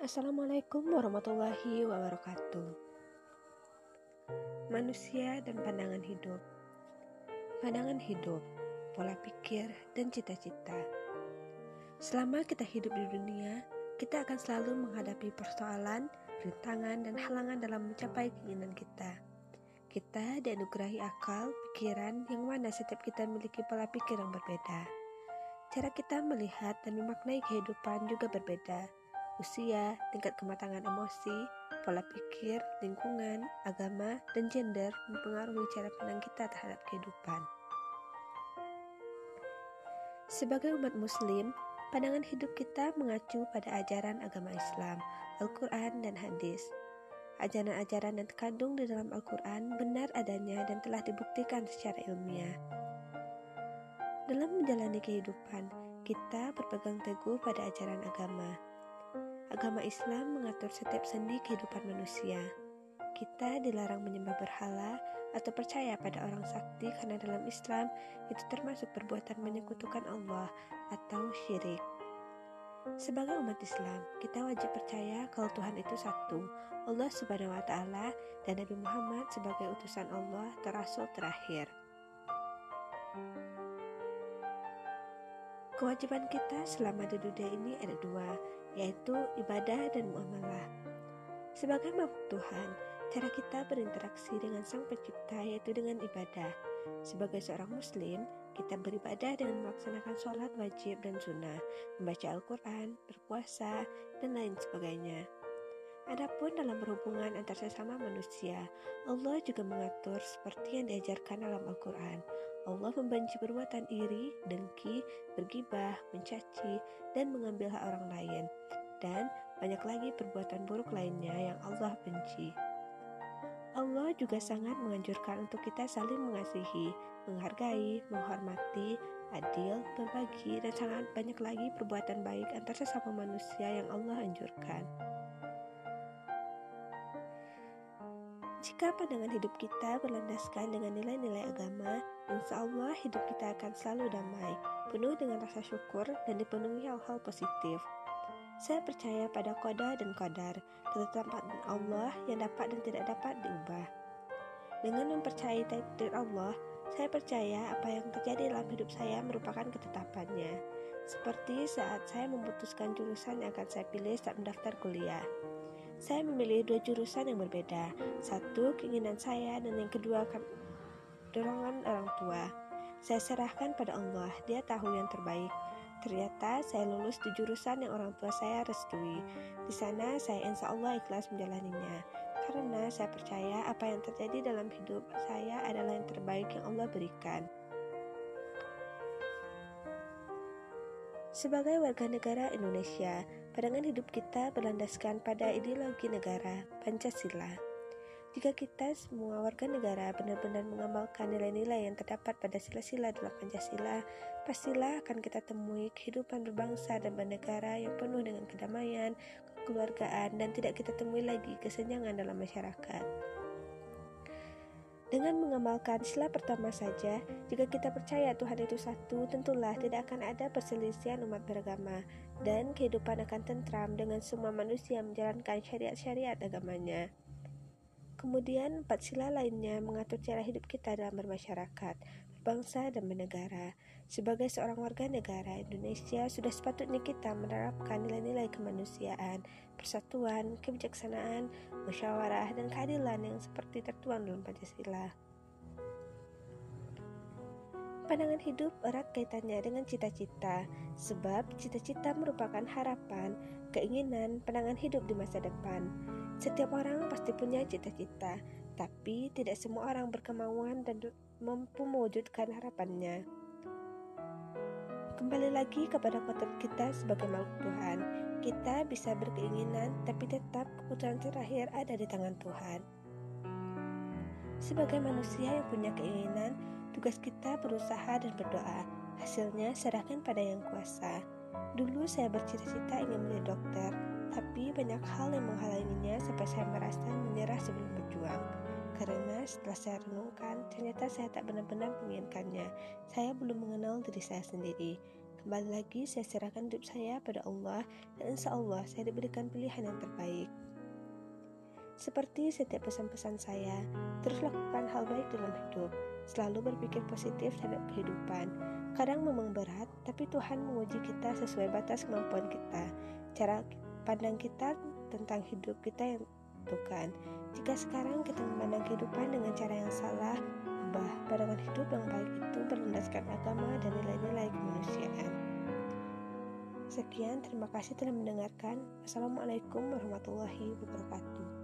Assalamualaikum warahmatullahi wabarakatuh. Manusia dan pandangan hidup. Pandangan hidup, pola pikir, dan cita-cita. Selama kita hidup di dunia, kita akan selalu menghadapi persoalan, rintangan, dan halangan dalam mencapai keinginan kita. Kita dianugerahi akal, pikiran, yang mana setiap kita memiliki pola pikir yang berbeda. Cara kita melihat dan memaknai kehidupan juga berbeda usia, tingkat kematangan emosi, pola pikir, lingkungan, agama, dan gender mempengaruhi cara pandang kita terhadap kehidupan. Sebagai umat Muslim, pandangan hidup kita mengacu pada ajaran agama Islam, Al-Quran, dan hadis. Ajaran-ajaran yang terkandung di dalam Al-Quran benar adanya dan telah dibuktikan secara ilmiah. Dalam menjalani kehidupan, kita berpegang teguh pada ajaran agama Agama Islam mengatur setiap sendi kehidupan manusia. Kita dilarang menyembah berhala atau percaya pada orang sakti karena dalam Islam itu termasuk perbuatan menyekutukan Allah atau syirik. Sebagai umat Islam, kita wajib percaya kalau Tuhan itu satu, Allah Subhanahu wa taala dan Nabi Muhammad sebagai utusan Allah terasul terakhir. Kewajiban kita selama di dunia ini ada dua, yaitu ibadah dan muamalah. Sebagai makhluk Tuhan, cara kita berinteraksi dengan Sang Pencipta yaitu dengan ibadah. Sebagai seorang Muslim, kita beribadah dengan melaksanakan sholat wajib dan sunnah, membaca Al-Quran, berpuasa, dan lain sebagainya. Adapun dalam berhubungan antar sesama manusia, Allah juga mengatur seperti yang diajarkan dalam Al-Quran. Allah membenci perbuatan iri, dengki, bergibah, mencaci, dan mengambil hak orang lain, dan banyak lagi perbuatan buruk lainnya yang Allah benci. Allah juga sangat menganjurkan untuk kita saling mengasihi, menghargai, menghormati, adil, berbagi, dan sangat banyak lagi perbuatan baik antar sesama manusia yang Allah anjurkan. Jika pandangan hidup kita berlandaskan dengan nilai-nilai agama, insya Allah hidup kita akan selalu damai, penuh dengan rasa syukur dan dipenuhi hal-hal positif. Saya percaya pada koda dan kodar, ketetapan Allah yang dapat dan tidak dapat diubah. Dengan mempercayai takdir Allah, saya percaya apa yang terjadi dalam hidup saya merupakan ketetapannya. Seperti saat saya memutuskan jurusan yang akan saya pilih saat mendaftar kuliah. Saya memilih dua jurusan yang berbeda. Satu keinginan saya dan yang kedua dorongan orang tua. Saya serahkan pada Allah, dia tahu yang terbaik. Ternyata saya lulus di jurusan yang orang tua saya restui. Di sana saya insya Allah ikhlas menjalaninya. Karena saya percaya apa yang terjadi dalam hidup saya adalah yang terbaik yang Allah berikan. Sebagai warga negara Indonesia, Pandangan hidup kita berlandaskan pada ideologi negara, Pancasila. Jika kita semua warga negara benar-benar mengamalkan nilai-nilai yang terdapat pada sila-sila dalam Pancasila, pastilah akan kita temui kehidupan berbangsa dan bernegara yang penuh dengan kedamaian, kekeluargaan, dan tidak kita temui lagi kesenjangan dalam masyarakat. Dengan mengamalkan sila pertama saja, jika kita percaya Tuhan itu satu, tentulah tidak akan ada perselisihan umat beragama, dan kehidupan akan tentram dengan semua manusia menjalankan syariat-syariat agamanya. Kemudian, empat sila lainnya mengatur cara hidup kita dalam bermasyarakat, berbangsa, dan bernegara. Sebagai seorang warga negara Indonesia, sudah sepatutnya kita menerapkan nilai-nilai kemanusiaan, persatuan, kebijaksanaan, musyawarah, dan keadilan yang seperti tertuang dalam Pancasila. Pandangan hidup erat kaitannya dengan cita-cita, sebab cita-cita merupakan harapan, keinginan, pandangan hidup di masa depan. Setiap orang pasti punya cita-cita, tapi tidak semua orang berkemauan dan mampu mewujudkan harapannya. Kembali lagi kepada kotor kita sebagai makhluk Tuhan. Kita bisa berkeinginan, tapi tetap keputusan terakhir ada di tangan Tuhan. Sebagai manusia yang punya keinginan, tugas kita berusaha dan berdoa. Hasilnya serahkan pada yang kuasa. Dulu saya bercita-cita ingin menjadi dokter, tapi banyak hal yang menghalanginya sampai saya merasa menyerah sebelum berjuang. Karena setelah saya renungkan, ternyata saya tak benar-benar menginginkannya. Saya belum mengenal diri saya sendiri. Kembali lagi saya serahkan hidup saya pada Allah dan insya Allah saya diberikan pilihan yang terbaik. Seperti setiap pesan-pesan saya, terus lakukan hal baik dalam hidup. Selalu berpikir positif terhadap kehidupan. Kadang memang berat, tapi Tuhan menguji kita sesuai batas kemampuan kita. Cara pandang kita tentang hidup kita yang tentukan. Jika sekarang kita memandang kehidupan dengan cara yang salah, ubah pandangan hidup yang baik itu berlandaskan agama dan nilai-nilai kemanusiaan. Sekian, terima kasih telah mendengarkan. Assalamualaikum warahmatullahi wabarakatuh.